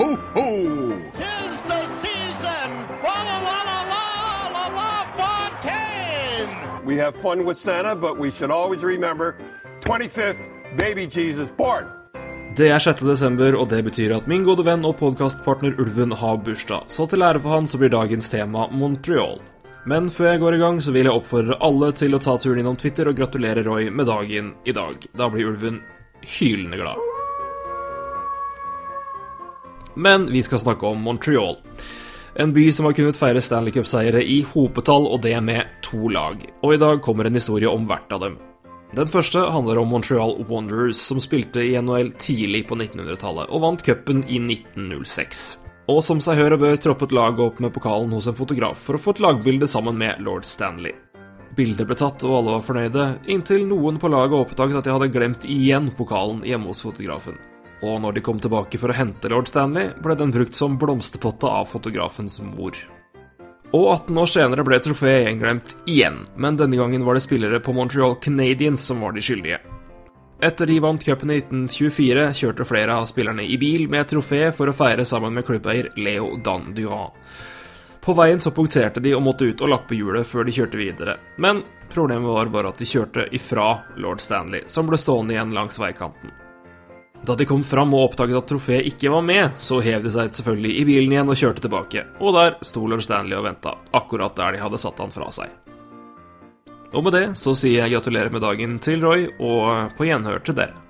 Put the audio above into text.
ho, ho! Tis the season! Fa la la la la la la Fontaine! We have fun with Santa, but we should always remember 25th, baby Jesus born. Det er 6. desember, og det betyr at min gode venn og podkastpartner Ulven har bursdag. Så til ære for han så blir dagens tema Montreal. Men før jeg går i gang, så vil jeg oppfordre alle til å ta turen innom Twitter og gratulere Roy med dagen i dag. Da blir ulven hylende glad. Men vi skal snakke om Montreal. En by som har kunnet feire Stanley Cup-seiere i hopetall, og det med to lag. Og i dag kommer en historie om hvert av dem. Den første handler om Montreal Wanderers, som spilte i NHL tidlig på 1900-tallet, og vant cupen i 1906. Og som seg hør og bør troppet laget opp med pokalen hos en fotograf for å få et lagbilde sammen med lord Stanley. Bildet ble tatt, og alle var fornøyde, inntil noen på laget oppdaget at de hadde glemt igjen pokalen hjemme hos fotografen. Og når de kom tilbake for å hente lord Stanley, ble den brukt som blomsterpotte av fotografens mor. Og 18 år senere ble trofeet gjenglemt igjen, men denne gangen var det spillere på Montreal Canadiens som var de skyldige. Etter de vant cupen i 1924, kjørte flere av spillerne i bil med et trofé for å feire sammen med klubbeier Leo Dan Durand. På veien så punkterte de og måtte ut og lappe hjulet før de kjørte videre, men problemet var bare at de kjørte ifra lord Stanley, som ble stående igjen langs veikanten. Da de kom fram og oppdaget at trofeet ikke var med, så hev de seg selvfølgelig i bilen igjen og kjørte tilbake, og der sto lord Stanley og venta, akkurat der de hadde satt han fra seg. Og med det så sier jeg gratulerer med dagen til Roy, og på gjenhør til dere.